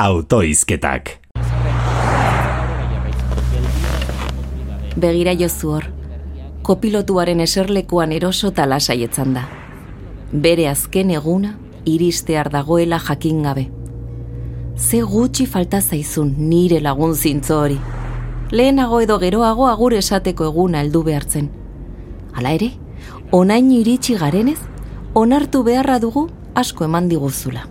autoizketak. Begira jozu hor, kopilotuaren eserlekuan eroso talasaietzan da. Bere azken eguna, iristear dagoela jakin gabe. Ze gutxi falta zaizun nire lagun zintzo hori. Lehenago edo geroago agur esateko eguna heldu behartzen. Hala ere, onain iritsi garenez, onartu beharra dugu asko eman diguzula.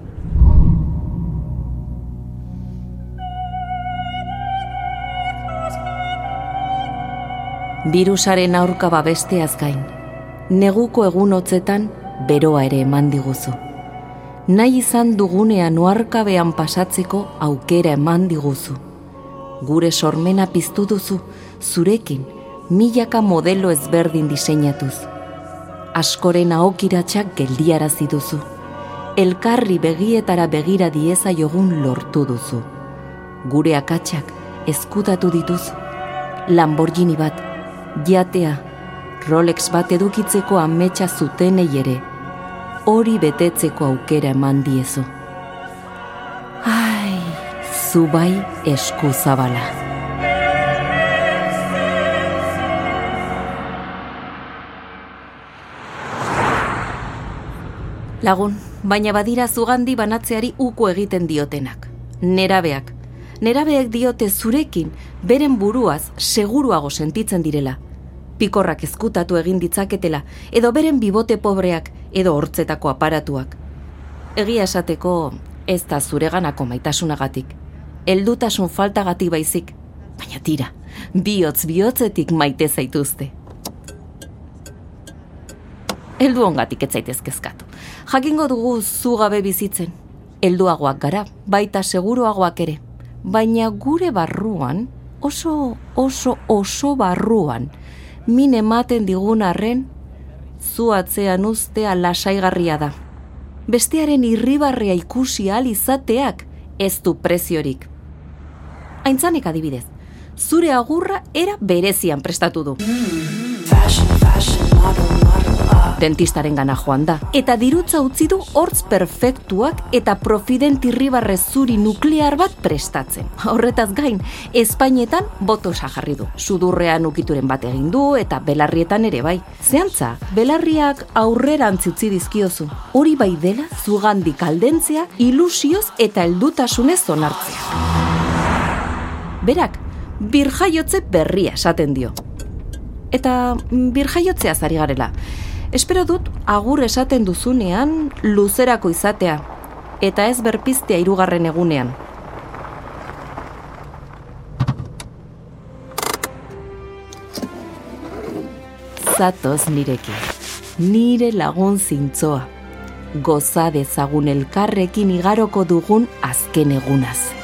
Virusaren aurka babesteaz gain, neguko egun hotzetan beroa ere eman diguzu. Nahi izan dugunean oarkabean pasatzeko aukera eman diguzu. Gure sormena piztu duzu, zurekin, milaka modelo ezberdin diseinatuz. Askoren ahokiratxak geldiarazi duzu. Elkarri begietara begira dieza jogun lortu duzu. Gure akatsak ezkutatu dituzu. Lamborghini bat, jatea, Rolex bat edukitzeko ametsa zutenei ere, hori betetzeko aukera eman diezu. Ai, zubai esku zabala. Lagun, baina badira zugandi banatzeari uko egiten diotenak. Nerabeak. Nerabeek diote zurekin, beren buruaz seguruago sentitzen direla. Pikorrak ezkutatu egin ditzaketela, edo beren bibote pobreak, edo hortzetako aparatuak. Egia esateko ez da zureganako maitasunagatik. Heldutasun faltagatik baizik, baina tira, bihotz bihotzetik maite zaituzte. Heldu ongatik ez zaitezkezkatu. Jakingo dugu zu gabe bizitzen. Helduagoak gara, baita seguruagoak ere. Baina gure barruan, oso, oso, oso barruan, min ematen digun arren, zu atzean ustea lasaigarria da. Bestearen irribarrea ikusi ahal izateak ez du preziorik. Aintzanek adibidez, zure agurra era berezian prestatu du. Dentistaren gana joan da. Eta dirutza utzi du hortz perfektuak eta profident irribarre zuri nuklear bat prestatzen. Horretaz gain, Espainetan botosa jarri du. Sudurrean ukituren bat egin du eta belarrietan ere bai. Zeantza, belarriak aurrerantz utzi dizkiozu. Hori bai dela zugandik aldentzea, ilusioz eta heldutasunez onartzea. Berak, birjaiotze berria esaten dio. Eta birjaiotzea zari garela. Espero dut agur esaten duzunean luzerako izatea, eta ez berpiztea hirugarren egunean. Zatoz nirekin, nire lagun zintzoa, goza dezagun elkarrekin igaroko dugun azken egunaz.